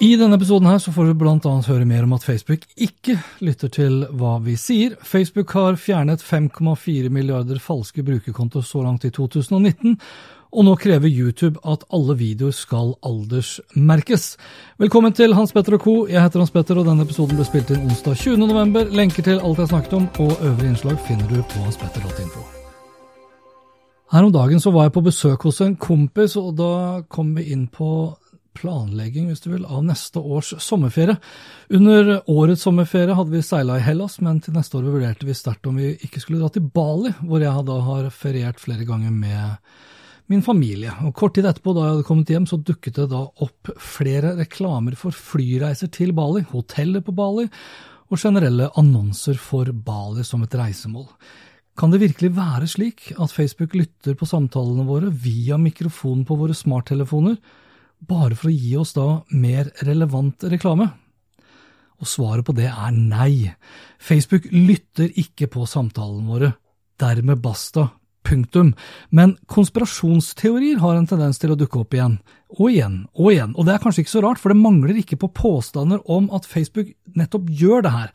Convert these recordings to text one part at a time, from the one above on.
I denne episoden her så får du annet høre mer om at Facebook ikke lytter til hva vi sier. Facebook har fjernet 5,4 milliarder falske brukerkontoer så langt i 2019, og nå krever YouTube at alle videoer skal aldersmerkes. Velkommen til Hans Petter og co. Jeg heter Hans Petter, og denne episoden ble spilt inn onsdag 20.11. Lenker til alt jeg snakket om, og øvrige innslag finner du på hanspetter.info. Her om dagen så var jeg på besøk hos en kompis, og da kom vi inn på planlegging, hvis du vil, av neste års sommerferie. Under årets sommerferie hadde vi seila i Hellas, men til neste år vurderte vi sterkt om vi ikke skulle dra til Bali, hvor jeg da har feriert flere ganger med min familie. Og Kort tid etterpå, da jeg hadde kommet hjem, så dukket det da opp flere reklamer for flyreiser til Bali, hoteller på Bali og generelle annonser for Bali som et reisemål. Kan det virkelig være slik at Facebook lytter på samtalene våre via mikrofonen på våre smarttelefoner, bare for å gi oss da mer relevant reklame? Og svaret på det er nei. Facebook lytter ikke på samtalene våre. Dermed basta. Punktum. Men konspirasjonsteorier har en tendens til å dukke opp igjen. Og igjen og igjen. Og det er kanskje ikke så rart, for det mangler ikke på påstander om at Facebook nettopp gjør det her.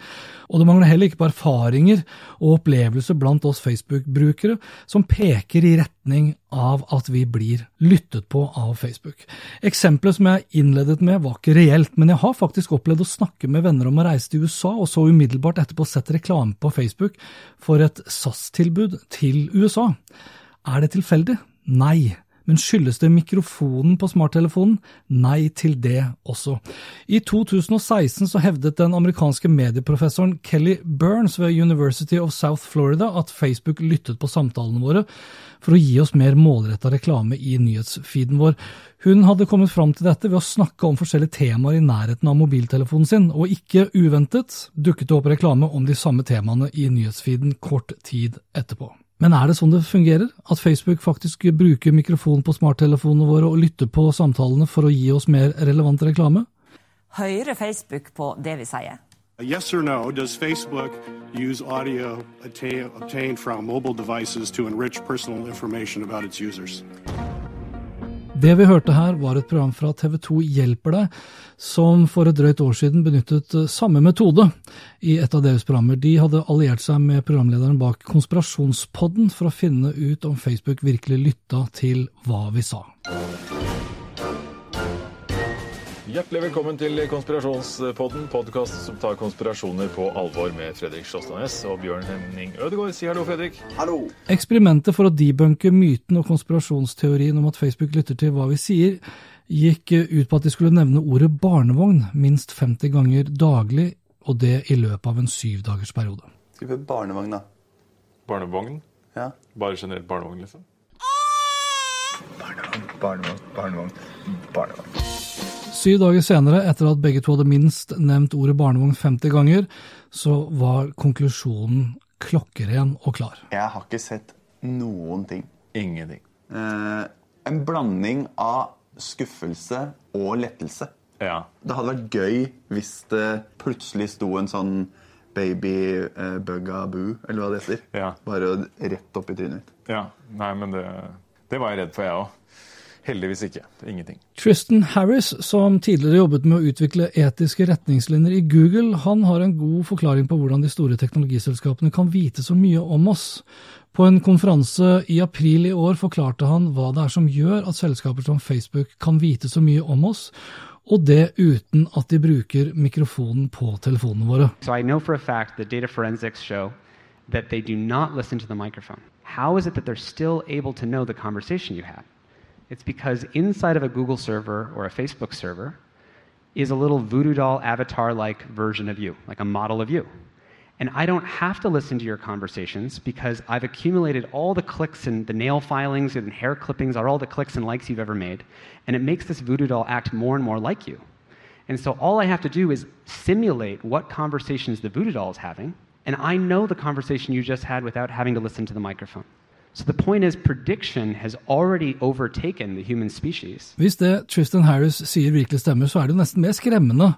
Og det mangler heller ikke på erfaringer og opplevelser blant oss Facebook-brukere som peker i retning av at vi blir lyttet på av Facebook. Eksempelet som jeg innledet med var ikke reelt, men jeg har faktisk opplevd å snakke med venner om å reise til USA, og så umiddelbart etterpå sett reklame på Facebook for et SAS-tilbud til USA. Er det tilfeldig? Nei. Men skyldes det mikrofonen på smarttelefonen? Nei til det også. I 2016 så hevdet den amerikanske medieprofessoren Kelly Burns ved University of South Florida at Facebook lyttet på samtalene våre for å gi oss mer målretta reklame i nyhetsfeeden vår. Hun hadde kommet fram til dette ved å snakke om forskjellige temaer i nærheten av mobiltelefonen sin, og ikke uventet dukket det opp reklame om de samme temaene i nyhetsfeeden kort tid etterpå. Men er det sånn det fungerer? At Facebook faktisk bruker mikrofonen på smarttelefonene våre og lytter på samtalene for å gi oss mer relevant reklame? Hører Facebook på det vi sier? Yes or no, does Facebook use audio obtained from mobile devices to enrich personal information about its users? Det vi hørte her, var et program fra TV 2 Hjelper deg, som for et drøyt år siden benyttet samme metode i et av deres programmer. De hadde alliert seg med programlederen bak Konspirasjonspodden for å finne ut om Facebook virkelig lytta til hva vi sa. Hjertelig velkommen til Konspirasjonspodden, podkast som tar konspirasjoner på alvor med Fredrik Sjåstadnes og Bjørn Henning Ødegaard. Si hallo, Fredrik. Hallo. Eksperimentet for å debunke myten og konspirasjonsteorien om at Facebook lytter til hva vi sier, gikk ut på at de skulle nevne ordet barnevogn minst 50 ganger daglig, og det i løpet av en syvdagersperiode. Skal vi prøve barnevogn, da? Barnevogn? Ja. Bare generelt barnevogn, liksom? Barnevogn, barnevogn, barnevogn, barnevogn. Syv dager senere, etter at begge to hadde minst nevnt ordet barnevogn 50 ganger, så var konklusjonen klokkeren og klar. Jeg har ikke sett noen ting. Ingenting. Eh, en blanding av skuffelse og lettelse. Ja. Det hadde vært gøy hvis det plutselig sto en sånn baby eh, bugaboo, eller hva det heter. Ja. Bare rett opp i trynet mitt. ja. Nei, men det, det var jeg redd for, jeg òg. Heldigvis ikke. Ingenting. Tristan Harris, som tidligere jobbet med å utvikle etiske retningslinjer i Google, han har en god forklaring på hvordan de store teknologiselskapene kan vite så mye om oss. På en konferanse i april i år forklarte han hva det er som gjør at selskaper som Facebook kan vite så mye om oss, og det uten at de bruker mikrofonen på telefonene våre. So I know for a fact that data forensics show that they do not listen to the microphone. How is it that they're still able to know the conversation you had? It's because inside of a Google server or a Facebook server is a little voodoo doll avatar like version of you, like a model of you. And I don't have to listen to your conversations because I've accumulated all the clicks and the nail filings and hair clippings, are all the clicks and likes you've ever made. And it makes this voodoo doll act more and more like you. And so all I have to do is simulate what conversations the voodoo doll is having, and I know the conversation you just had without having to listen to the microphone. So the point is, prediction has already overtaken the human species. Hvis det Tristan Harris sier virkelig stemmer, så er det jo nesten mer skremmende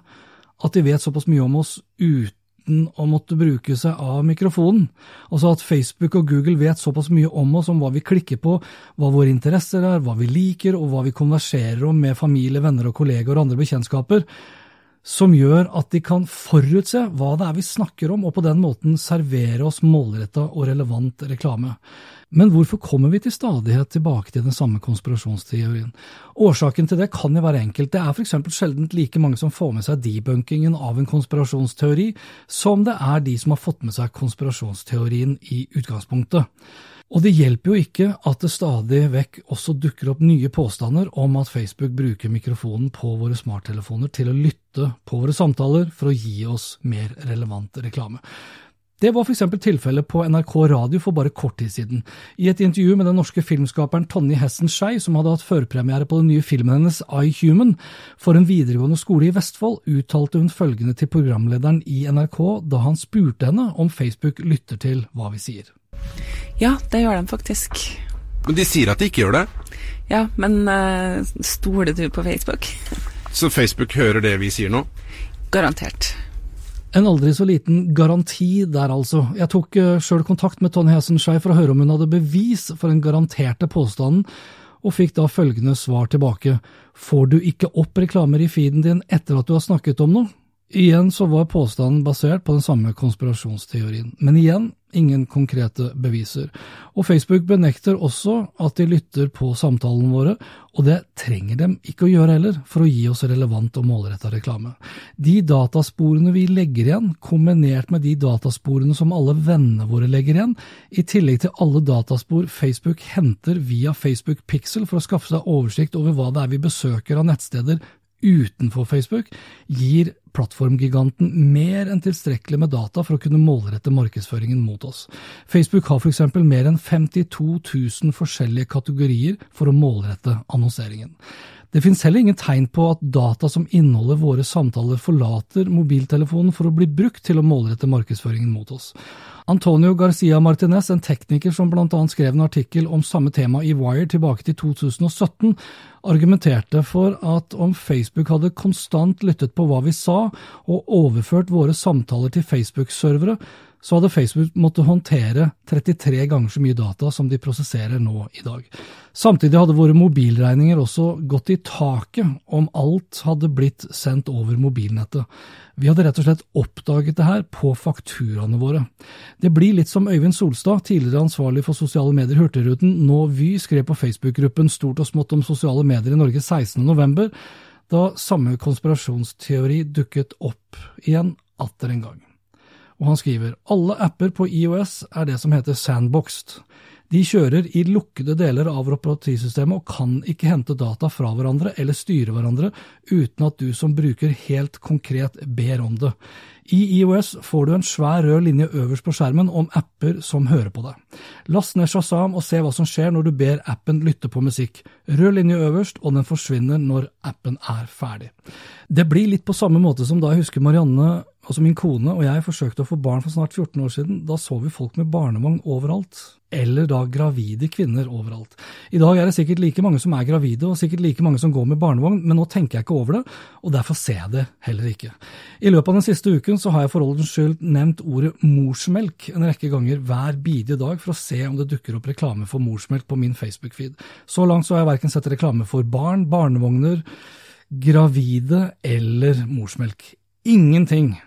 at de vet såpass mye om oss uten å måtte bruke seg av mikrofonen. Altså at Facebook og Google vet såpass mye om oss, om hva vi klikker på, hva våre interesser er, hva vi liker, og hva vi konverserer om med familie, venner og kolleger og andre bekjentskaper, som gjør at de kan forutse hva det er vi snakker om, og på den måten servere oss målretta og relevant reklame. Men hvorfor kommer vi til stadighet tilbake til den samme konspirasjonsteorien? Årsaken til det kan jo være enkelt. Det er f.eks. sjelden like mange som får med seg debunkingen av en konspirasjonsteori, som det er de som har fått med seg konspirasjonsteorien i utgangspunktet. Og det hjelper jo ikke at det stadig vekk også dukker opp nye påstander om at Facebook bruker mikrofonen på våre smarttelefoner til å lytte på våre samtaler for å gi oss mer relevant reklame. Det var f.eks. tilfellet på NRK Radio for bare kort tid siden. I et intervju med den norske filmskaperen Tonje Hessen Skei, som hadde hatt førpremiere på den nye filmen hennes I Human for en videregående skole i Vestfold, uttalte hun følgende til programlederen i NRK da han spurte henne om Facebook lytter til hva vi sier. Ja, det gjør de faktisk. Men de sier at de ikke gjør det? Ja, men uh, stoler du på Facebook? Så Facebook hører det vi sier nå? Garantert. En aldri så liten garanti der, altså. Jeg tok uh, sjøl kontakt med Tonje Hessenskei for å høre om hun hadde bevis for den garanterte påstanden, og fikk da følgende svar tilbake. Får du ikke opp reklamer i feeden din etter at du har snakket om noe? Igjen så var påstanden basert på den samme konspirasjonsteorien, men igjen ingen konkrete beviser. Og Facebook benekter også at de lytter på samtalene våre, og det trenger dem ikke å gjøre heller, for å gi oss relevant og målretta reklame. De datasporene vi legger igjen, kombinert med de datasporene som alle vennene våre legger igjen, i tillegg til alle dataspor Facebook henter via Facebook Pixel for å skaffe seg oversikt over hva det er vi besøker av nettsteder utenfor Facebook, gir plattformgiganten mer enn tilstrekkelig med data for å kunne målrette markedsføringen mot oss. Facebook har f.eks. mer enn 52 000 forskjellige kategorier for å målrette annonseringen. Det finnes heller ingen tegn på at data som inneholder våre samtaler, forlater mobiltelefonen for å bli brukt til å målrette markedsføringen mot oss. Antonio Garcia Martinez, en tekniker som bl.a. skrev en artikkel om samme tema i Wire tilbake til 2017, argumenterte for at om Facebook hadde konstant lyttet på hva vi sa og overført våre samtaler til Facebook-servere, så hadde Facebook måttet håndtere 33 ganger så mye data som de prosesserer nå i dag. Samtidig hadde våre mobilregninger også gått i taket om alt hadde blitt sendt over mobilnettet. Vi hadde rett og slett oppdaget det her på fakturaene våre. Det blir litt som Øyvind Solstad, tidligere ansvarlig for sosiale medier Hurtigruten, nå Vy, skrev på Facebook-gruppen Stort og smått om sosiale medier i Norge 16.11, da samme konspirasjonsteori dukket opp igjen atter en gang og han skriver alle apper på IOS er det som heter sandboxed. De kjører i lukkede deler av operativsystemet og kan ikke hente data fra hverandre eller styre hverandre uten at du som bruker helt konkret ber om det. I IOS får du en svær rød linje øverst på skjermen om apper som hører på deg. Last ned Shazam og se hva som skjer når du ber appen lytte på musikk. Rød linje øverst, og den forsvinner når appen er ferdig. Det blir litt på samme måte som da jeg husker Marianne altså min kone og jeg forsøkte å få barn for snart 14 år siden, da så vi folk med barnevogn overalt. Eller da gravide kvinner overalt. I dag er det sikkert like mange som er gravide, og sikkert like mange som går med barnevogn, men nå tenker jeg ikke over det, og derfor ser jeg det heller ikke. I løpet av den siste uken så har jeg for ordens skyld nevnt ordet morsmelk en rekke ganger hver bidige dag for å se om det dukker opp reklame for morsmelk på min Facebook-feed. Så langt så har jeg verken sett reklame for barn, barnevogner, gravide eller morsmelk. Ingenting.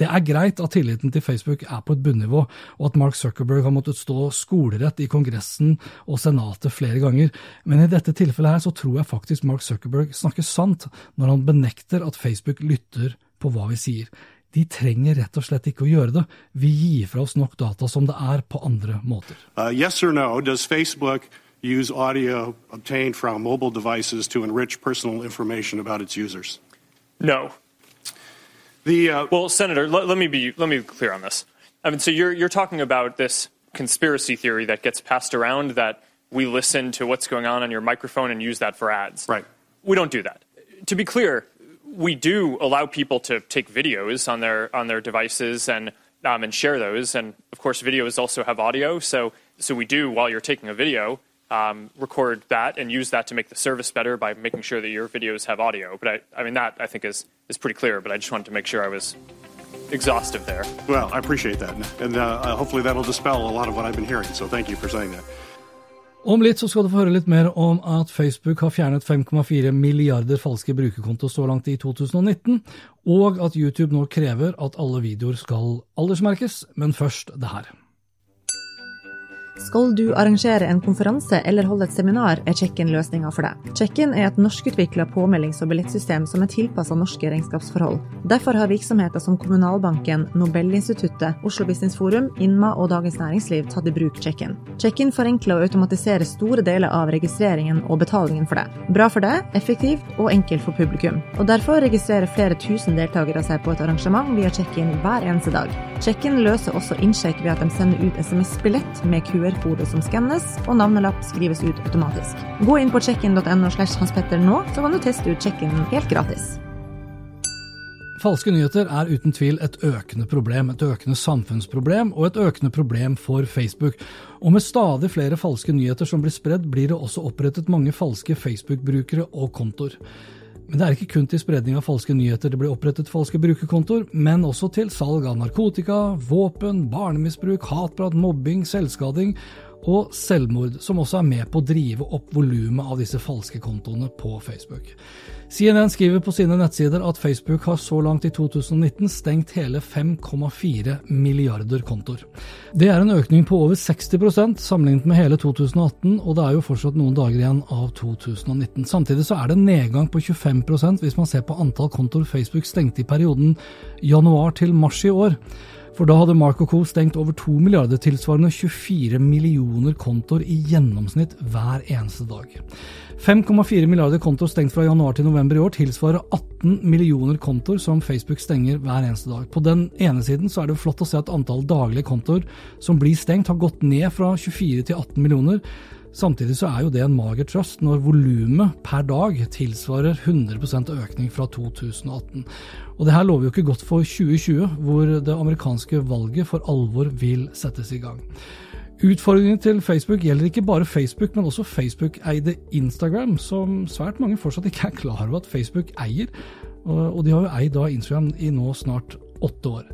Det er greit at tilliten til Facebook er på et bunnivå, og at Mark Zuckerberg har måttet stå skolerett i Kongressen og Senatet flere ganger, men i dette tilfellet her så tror jeg faktisk Mark Zuckerberg snakker sant når han benekter at Facebook lytter på hva vi sier. De trenger rett og slett ikke å gjøre det. Vi gir fra oss nok data som det er på andre måter. Uh, yes or no, does Facebook use audio obtained from mobile devices to enrich personal information about its users? No. The uh, Well, Senator, let, let me be let me be clear on this. I mean, so you're you're talking about this conspiracy theory that gets passed around that we listen to what's going on on your microphone and use that for ads. Right. We don't do that. To be clear, we do allow people to take videos on their on their devices and um, and share those. And of course, videos also have audio. So so we do while you're taking a video. Um, record that and use that to make the service better by making sure that your videos have audio. But I, I mean, that I think is, is pretty clear, but I just wanted to make sure I was exhaustive there. well, I appreciate that, and uh, hopefully that'll dispel a lot of what I've been hearing. So thank you for saying that. Om litt så skal du få høre litt mer om at Facebook har fjernet 5,4 milliarder falske brukerkonto så langt i 2019, og at YouTube nå krever at alle videoer skal aldersmerkes, men først det her. Skal du arrangere en konferanse eller holde et seminar, er Check-in løsninga for deg. Check-in er et norskutvikla påmeldings- og billettsystem som er tilpassa norske regnskapsforhold. Derfor har virksomheter som Kommunalbanken, Nobelinstituttet, Oslo Business Forum, Inma og Dagens Næringsliv tatt i bruk Check-in. Check-in forenkler og automatiserer store deler av registreringen og betalingen for deg. Bra for deg, effektivt og enkelt for publikum. Og derfor registrerer flere tusen deltakere seg på et arrangement via Check-in hver eneste dag. Check-in løser også innsjekk ved at de sender ut SMS-billett med QR-kode som skannes, og navnelapp skrives ut automatisk. Gå inn på checkin.no slash Hans nå, så kan du teste ut Check-in helt gratis. Falske nyheter er uten tvil et økende problem, et økende samfunnsproblem og et økende problem for Facebook. Og med stadig flere falske nyheter som blir spredd, blir det også opprettet mange falske Facebook-brukere og kontoer. Men det er ikke kun til spredning av falske nyheter. Det blir opprettet falske brukerkontoer, men også til salg av narkotika, våpen, barnemisbruk, hatprat, mobbing, selvskading og selvmord, som også er med på å drive opp volumet av disse falske kontoene på Facebook. CNN skriver på sine nettsider at Facebook har så langt i 2019 stengt hele 5,4 milliarder kontoer. Det er en økning på over 60% sammenlignet med hele 2018, og det er jo fortsatt noen dager igjen av 2019. Samtidig så er det en nedgang på 25% hvis man ser på antall kontoer Facebook stengte i perioden januar til mars i år. For da hadde Mark Co. stengt over 2 milliarder, tilsvarende 24 millioner kontoer i gjennomsnitt hver eneste dag. 5,4 milliarder kontoer stengt fra januar til november i år tilsvarer 18 millioner kontoer som Facebook stenger hver eneste dag. På den ene siden så er det flott å se at antall daglige kontoer som blir stengt, har gått ned fra 24 til 18 millioner. Samtidig så er jo det en mager trøst når volumet per dag tilsvarer 100% økning fra 2018. Og det her lover jo ikke godt for 2020, hvor det amerikanske valget for alvor vil settes i gang. Utfordringen til Facebook gjelder ikke bare Facebook, men også Facebook-eide Instagram, som svært mange fortsatt ikke er klar over at Facebook eier. Og de har jo eid da Instagram i nå snart åtte år.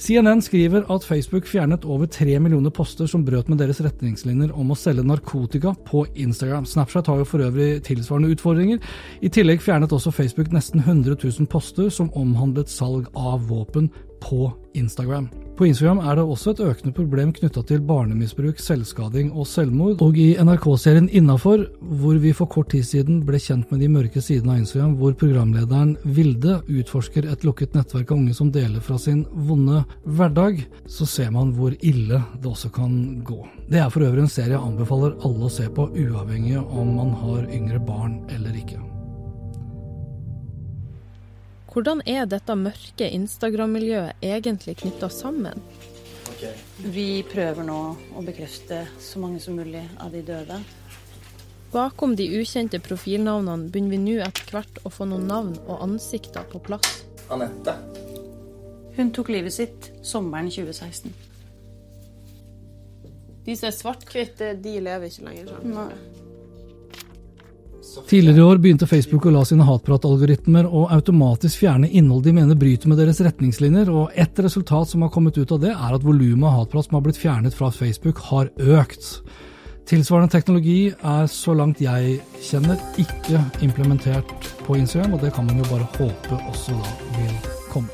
CNN skriver at Facebook fjernet over tre millioner poster som brøt med deres retningslinjer om å selge narkotika på Instagram. Snapchat har jo for øvrig tilsvarende utfordringer. I tillegg fjernet også Facebook nesten 100 000 poster som omhandlet salg av våpen på Instagram. På Instagram er det også et økende problem knytta til barnemisbruk, selvskading og selvmord. Og i NRK-serien Innafor, hvor vi for kort tid siden ble kjent med de mørke sidene av Instagram, hvor programlederen Vilde utforsker et lukket nettverk av unge som deler fra sin vonde hverdag, så ser man hvor ille det også kan gå. Det er for øvrig en serie jeg anbefaler alle å se på, uavhengig om man har yngre barn eller ikke. Hvordan er dette mørke Instagram-miljøet egentlig knytta sammen? Vi prøver nå å bekrefte så mange som mulig av de døde. Bakom de ukjente profilnavnene begynner vi nå etter hvert å få noen navn og ansikter på plass. Anette. Hun tok livet sitt sommeren 2016. De som er svart-hvitte, de lever ikke lenger sånn. Nei. Tidligere i år begynte Facebook å la sine hatpratalgoritmer å automatisk fjerne innhold de mener bryter med deres retningslinjer, og ett resultat som har kommet ut av det, er at volumet av hatprat som har blitt fjernet fra Facebook, har økt. Tilsvarende teknologi er så langt jeg kjenner ikke implementert på Instagram, og det kan man jo bare håpe også da vil komme.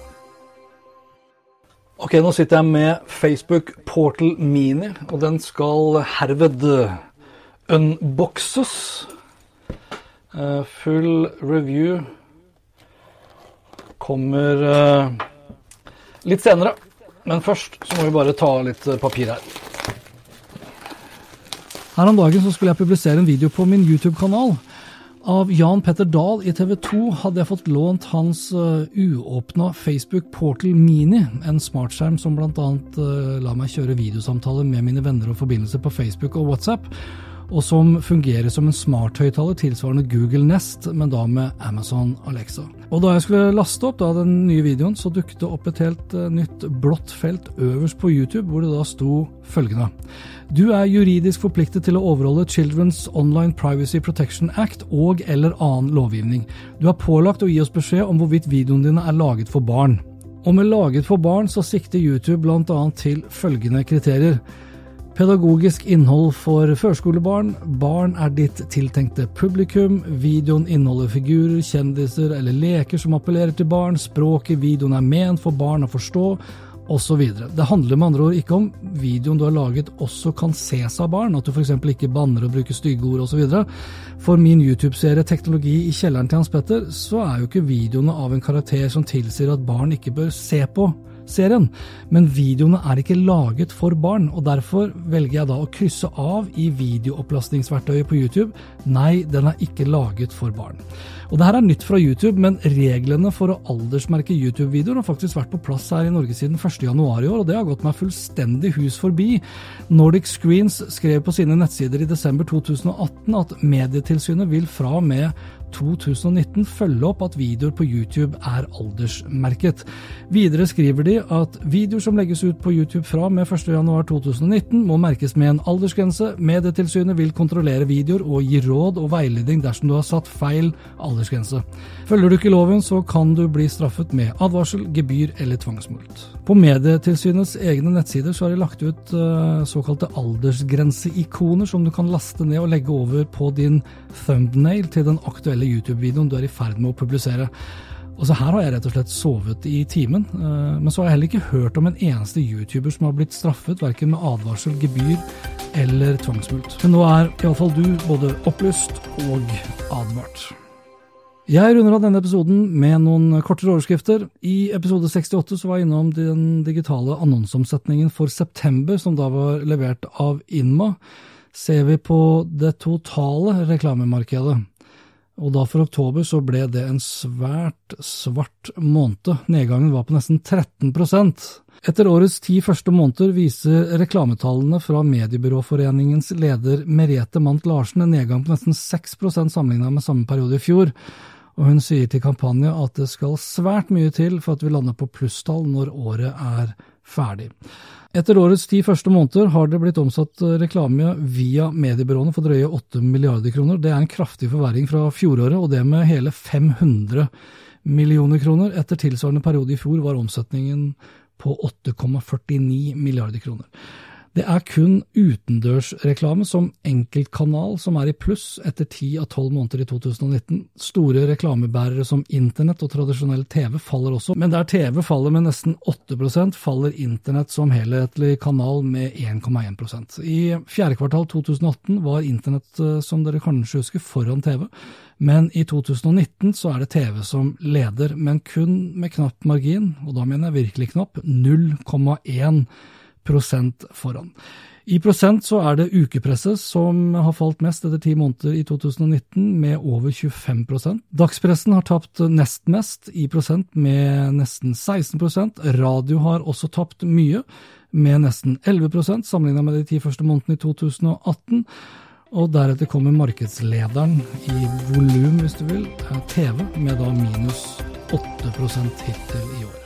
Ok, nå sitter jeg med Facebook Portal Mini, og den skal herved unboxes. Eh, full review kommer eh, litt senere. Men først så må vi bare ta litt eh, papir her. Her om dagen så skulle jeg publisere en video på min YouTube-kanal. Av Jan Petter Dahl i TV 2 hadde jeg fått lånt hans uh, uåpna Facebook Portal Mini, en smartskjerm som bl.a. Uh, la meg kjøre videosamtaler med mine venner og forbindelser på Facebook og WhatsApp og som fungerer som en smarthøyttaler tilsvarende Google Nest, men da med Amazon Alexa. Og Da jeg skulle laste opp da, den nye videoen, så dukket det opp et helt uh, nytt blått felt øverst på YouTube, hvor det da sto følgende. Du er juridisk forpliktet til å overholde Children's Online Privacy Protection Act og eller annen lovgivning. Du er pålagt å gi oss beskjed om hvorvidt videoene dine er laget for barn. Og med laget for barn så sikter YouTube bl.a. til følgende kriterier. Pedagogisk innhold for førskolebarn. Barn er ditt tiltenkte publikum. Videoen inneholder figurer, kjendiser eller leker som appellerer til barn. Språket videoen er ment for barn å forstå, osv. Det handler med andre ord ikke om videoen du har laget også kan ses av barn, at du f.eks. ikke banner og bruker stygge ord osv. For min YouTube-serie Teknologi i kjelleren til Hans Petter, så er jo ikke videoene av en karakter som tilsier at barn ikke bør se på serien, men videoene er ikke laget for barn, og derfor velger jeg da å krysse av i videoopplastingsverktøyet på YouTube. Nei, den er ikke laget for barn. Og det her er nytt fra YouTube, men reglene for å aldersmerke YouTube-videoer har faktisk vært på plass her i Norge siden 1.1 i år, og det har gått meg fullstendig hus forbi. Nordic Screens skrev på sine nettsider i desember 2018 at Medietilsynet vil fra og med 2019 følge opp at videoer på YouTube er aldersmerket. Videre skriver de at videoer som legges ut på YouTube fra med 1.1.2019 må merkes med en aldersgrense. Medietilsynet vil kontrollere videoer og gi råd og veiledning dersom du har satt feil aldersgrense. Følger du ikke loven, så kan du bli straffet med advarsel, gebyr eller tvangsmulkt. På Medietilsynets egne nettsider så har de lagt ut uh, såkalte aldersgrenseikoner som du kan laste ned og legge over på din thumbnail til den aktuelle YouTube-videoen du er i ferd med å publisere. Og så Her har jeg rett og slett sovet i timen, uh, men så har jeg heller ikke hørt om en eneste YouTuber som har blitt straffet, verken med advarsel, gebyr eller tvangsmulkt. Men nå er iallfall du både opplyst og advart. Jeg runder av denne episoden med noen kortere overskrifter. I episode 68 så var jeg innom den digitale annonseomsetningen for september, som da var levert av Inma. Ser vi på det totale reklamemarkedet, og da for oktober så ble det en svært svart måned. Nedgangen var på nesten 13% etter årets ti første måneder viser reklametallene fra Mediebyråforeningens leder Merete Mandt Larsen en nedgang på nesten 6% sammenlignet med samme periode i fjor og hun sier til kampanje at det skal svært mye til for at vi lander på plusstall når året er ferdig. Etter årets ti første måneder har det blitt omsatt reklame via mediebyråene for drøye 8 milliarder kroner. Det er en kraftig forverring fra fjoråret, og det med hele 500 millioner kroner. Etter tilsvarende periode i fjor var omsetningen på 8,49 milliarder kroner. Det er kun utendørsreklame som enkeltkanal som er i pluss etter ti av tolv måneder i 2019. Store reklamebærere som internett og tradisjonell TV faller også, men der TV faller med nesten 8% faller internett som helhetlig kanal med 1,1% I fjerde kvartal 2018 var internett, eh, som dere kanskje husker, foran TV. Men i 2019 så er det TV som leder, men kun med knapp margin, og da mener jeg virkelig knapp, 0,1 prosent foran. I prosent så er det ukepresset som har falt mest etter ti måneder i 2019, med over 25% Dagspressen har tapt nest mest, i prosent med nesten 16% Radio har også tapt mye, med nesten 11% sammenlignet med de ti første månedene i 2018. Og deretter kommer markedslederen i volum, hvis du vil, TV, med da minus 8% hittil i år.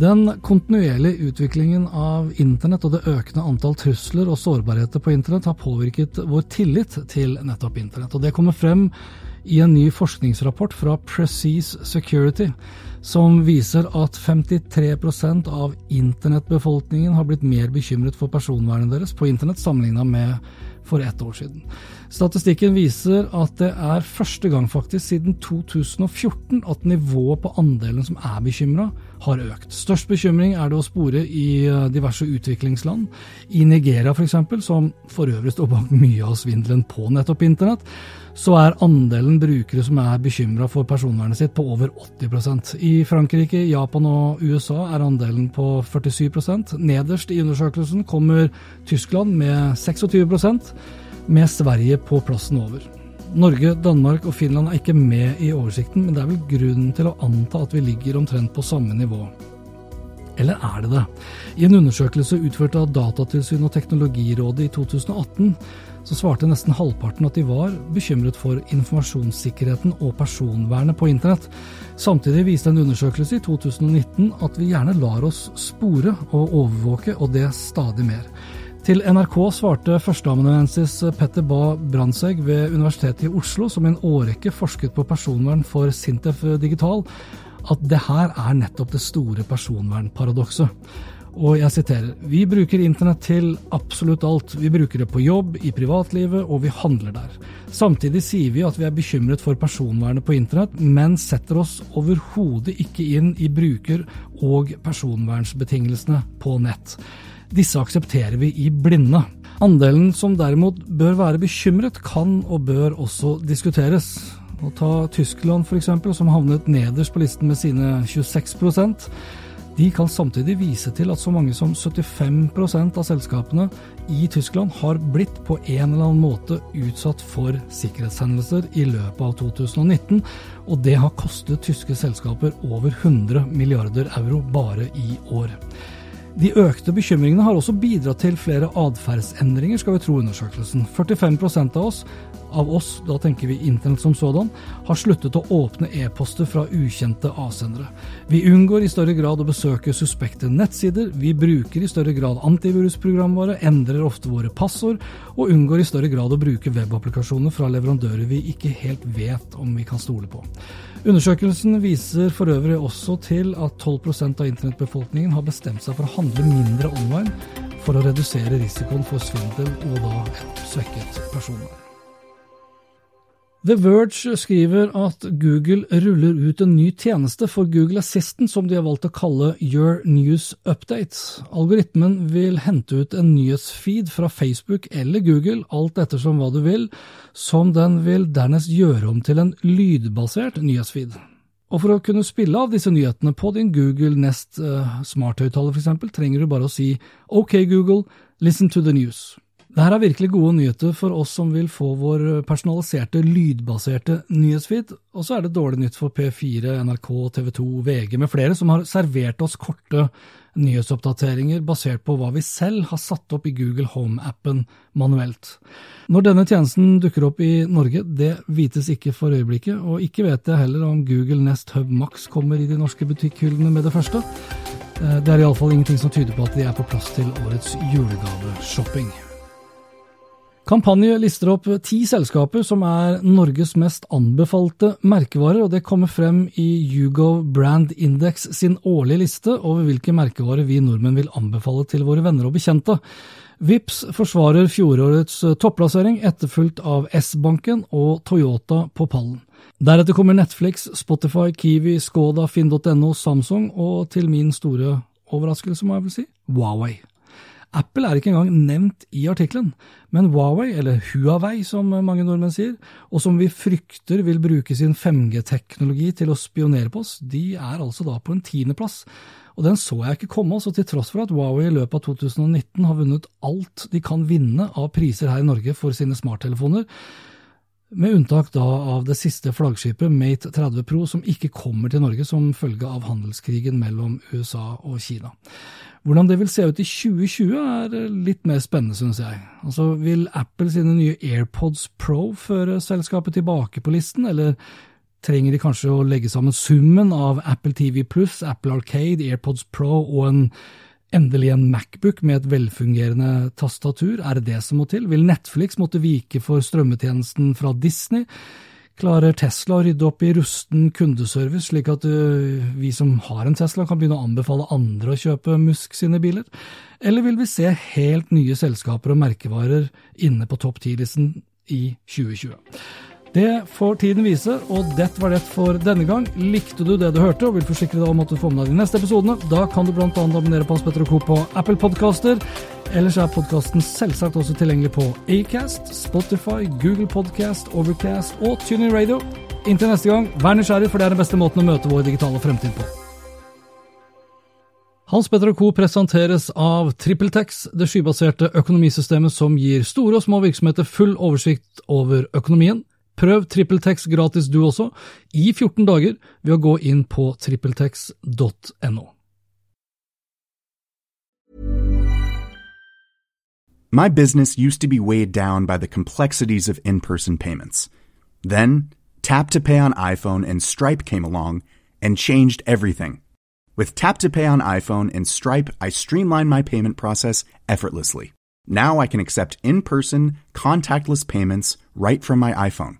Den kontinuerlige utviklingen av internett og det økende antall trusler og sårbarheter på internett har påvirket vår tillit til nettopp internett. Og det kommer frem i en ny forskningsrapport fra Precise Security, som viser at 53% av internettbefolkningen har blitt mer bekymret for personvernet deres på internett sammenligna med for ett år siden. Statistikken viser at det er første gang faktisk siden 2014 at nivået på andelen som er bekymra, har økt. Størst bekymring er det å spore i eh, diverse utviklingsland. I Nigeria f.eks., som for øvrig står bak mye av svindelen på nettopp internett, så er andelen brukere som er bekymra for personvernet sitt, på over 80% I Frankrike, Japan og USA er andelen på 47% Nederst i undersøkelsen kommer Tyskland med 26 med Sverige på plassen over. Norge, Danmark og Finland er ikke med i oversikten, men det er vel grunnen til å anta at vi ligger omtrent på samme nivå. Eller er det det? I en undersøkelse utført av Datatilsynet og Teknologirådet i 2018 så svarte nesten halvparten at de var bekymret for informasjonssikkerheten og personvernet på internett. Samtidig viste en undersøkelse i 2019 at vi gjerne lar oss spore og overvåke, og det stadig mer. Til NRK svarte førsteamanuensis Petter Bae Brandtzæg ved Universitetet i Oslo, som i en årrekke forsket på personvern for Sintef Digital, at det her er nettopp det store personvernparadokset. Og jeg siterer Vi bruker internett til absolutt alt. Vi bruker det på jobb, i privatlivet, og vi handler der. Samtidig sier vi at vi er bekymret for personvernet på internett, men setter oss overhodet ikke inn i bruker- og personvernsbetingelsene på nett. Disse aksepterer vi i blinde. Andelen som derimot bør være bekymret, kan og bør også diskuteres. Å ta Tyskland f.eks., som havnet nederst på listen med sine 26% de kan samtidig vise til at så mange som 75% av selskapene i Tyskland har blitt på en eller annen måte utsatt for sikkerhetshendelser i løpet av 2019, og det har kostet tyske selskaper over 100 milliarder euro bare i år. De økte bekymringene har også bidratt til flere atferdsendringer, skal vi tro undersøkelsen. 45% av oss, av oss, da tenker vi internett som sådan, har sluttet å åpne e-poster fra ukjente avsendere. Vi unngår i større grad å besøke suspekte nettsider, vi bruker i større grad antivirusprogramvare, endrer ofte våre passord, og unngår i større grad å bruke webapplikasjoner fra leverandører vi ikke helt vet om vi kan stole på. Undersøkelsen viser for øvrig også til at 12% av internettbefolkningen har bestemt seg for å handle mindre online for å redusere risikoen for svindel og da et svekket personvern. The Verge skriver at Google ruller ut en ny tjeneste for Google Assistant som de har valgt å kalle Your News Updates. Algoritmen vil hente ut en nyhetsfeed fra Facebook eller Google, alt ettersom hva du vil, som den vil dernest gjøre om til en lydbasert nyhetsfeed. Og for å kunne spille av disse nyhetene på din Google Nest uh, smarthøyttaler f.eks., trenger du bare å si OK Google, listen to the news. Dette er virkelig gode nyheter for oss som vil få vår personaliserte, lydbaserte nyhetsfeed, og så er det dårlig nytt for P4, NRK, TV 2, VG med flere som har servert oss korte nyhetsoppdateringer basert på hva vi selv har satt opp i Google Home-appen manuelt. Når denne tjenesten dukker opp i Norge, det vites ikke for øyeblikket, og ikke vet jeg heller om Google Nest Hub Max kommer i de norske butikkhyllene med det første. Eh, det er iallfall ingenting som tyder på at de er på plass til årets julegaveshopping. Kampanje lister opp ti selskaper som er Norges mest anbefalte merkevarer, og det kommer frem i Hugo Brand Index sin årlige liste over hvilke merkevarer vi nordmenn vil anbefale til våre venner og bekjente. Vips forsvarer fjorårets topplassering, etterfulgt av S-banken og Toyota på pallen. Deretter kommer Netflix, Spotify, Kiwi, Skoda, Finn.no, Samsung og til min store overraskelse, må jeg vel si, Huawei. Apple er ikke engang nevnt i artikkelen, men Huawei, eller Huawei som mange nordmenn sier, og som vi frykter vil bruke sin 5G-teknologi til å spionere på oss, de er altså da på en tiendeplass. Og den så jeg ikke komme, så til tross for at Huawei i løpet av 2019 har vunnet alt de kan vinne av priser her i Norge for sine smarttelefoner, med unntak da av det siste flaggskipet Mate 30 Pro, som ikke kommer til Norge som følge av handelskrigen mellom USA og Kina. Hvordan det vil se ut i 2020 er litt mer spennende, synes jeg. Altså, Vil Apple sine nye AirPods Pro føre selskapet tilbake på listen, eller trenger de kanskje å legge sammen summen av Apple TV pluss, Apple Arcade, AirPods Pro og en endelig en Macbook med et velfungerende tastatur? Er det det som må til? Vil Netflix måtte vike for strømmetjenesten fra Disney? Klarer Tesla å rydde opp i rusten kundeservice, slik at uh, vi som har en Tesla kan begynne å anbefale andre å kjøpe Musk sine biler? Eller vil vi se helt nye selskaper og merkevarer inne på topp 10-listen i 2020? Det får tiden vise, og det var det for denne gang. Likte du det du hørte og vil forsikre deg om at du får med deg de neste episodene, da kan du bl.a. abonnere på Hans Petter og Co. på Apple Podcaster. Ellers er podkasten selvsagt også tilgjengelig på Acast, Spotify, Google Podcast, Overcast og TuneIn Radio. Inntil neste gang, vær nysgjerrig, for det er den beste måten å møte vår digitale fremtid på. Hans Petter Co. presenteres av TrippelTex, det skybaserte økonomisystemet som gir store og små virksomheter full oversikt over økonomien. Prøv TrippelTex gratis du også, i 14 dager, ved å gå inn på trippeltex.no. My business used to be weighed down by the complexities of in-person payments. Then, Tap to Pay on iPhone and Stripe came along and changed everything. With Tap to Pay on iPhone and Stripe, I streamlined my payment process effortlessly. Now I can accept in-person, contactless payments right from my iPhone.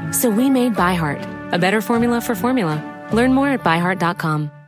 So we made ByHeart a better formula for formula. Learn more at byheart.com.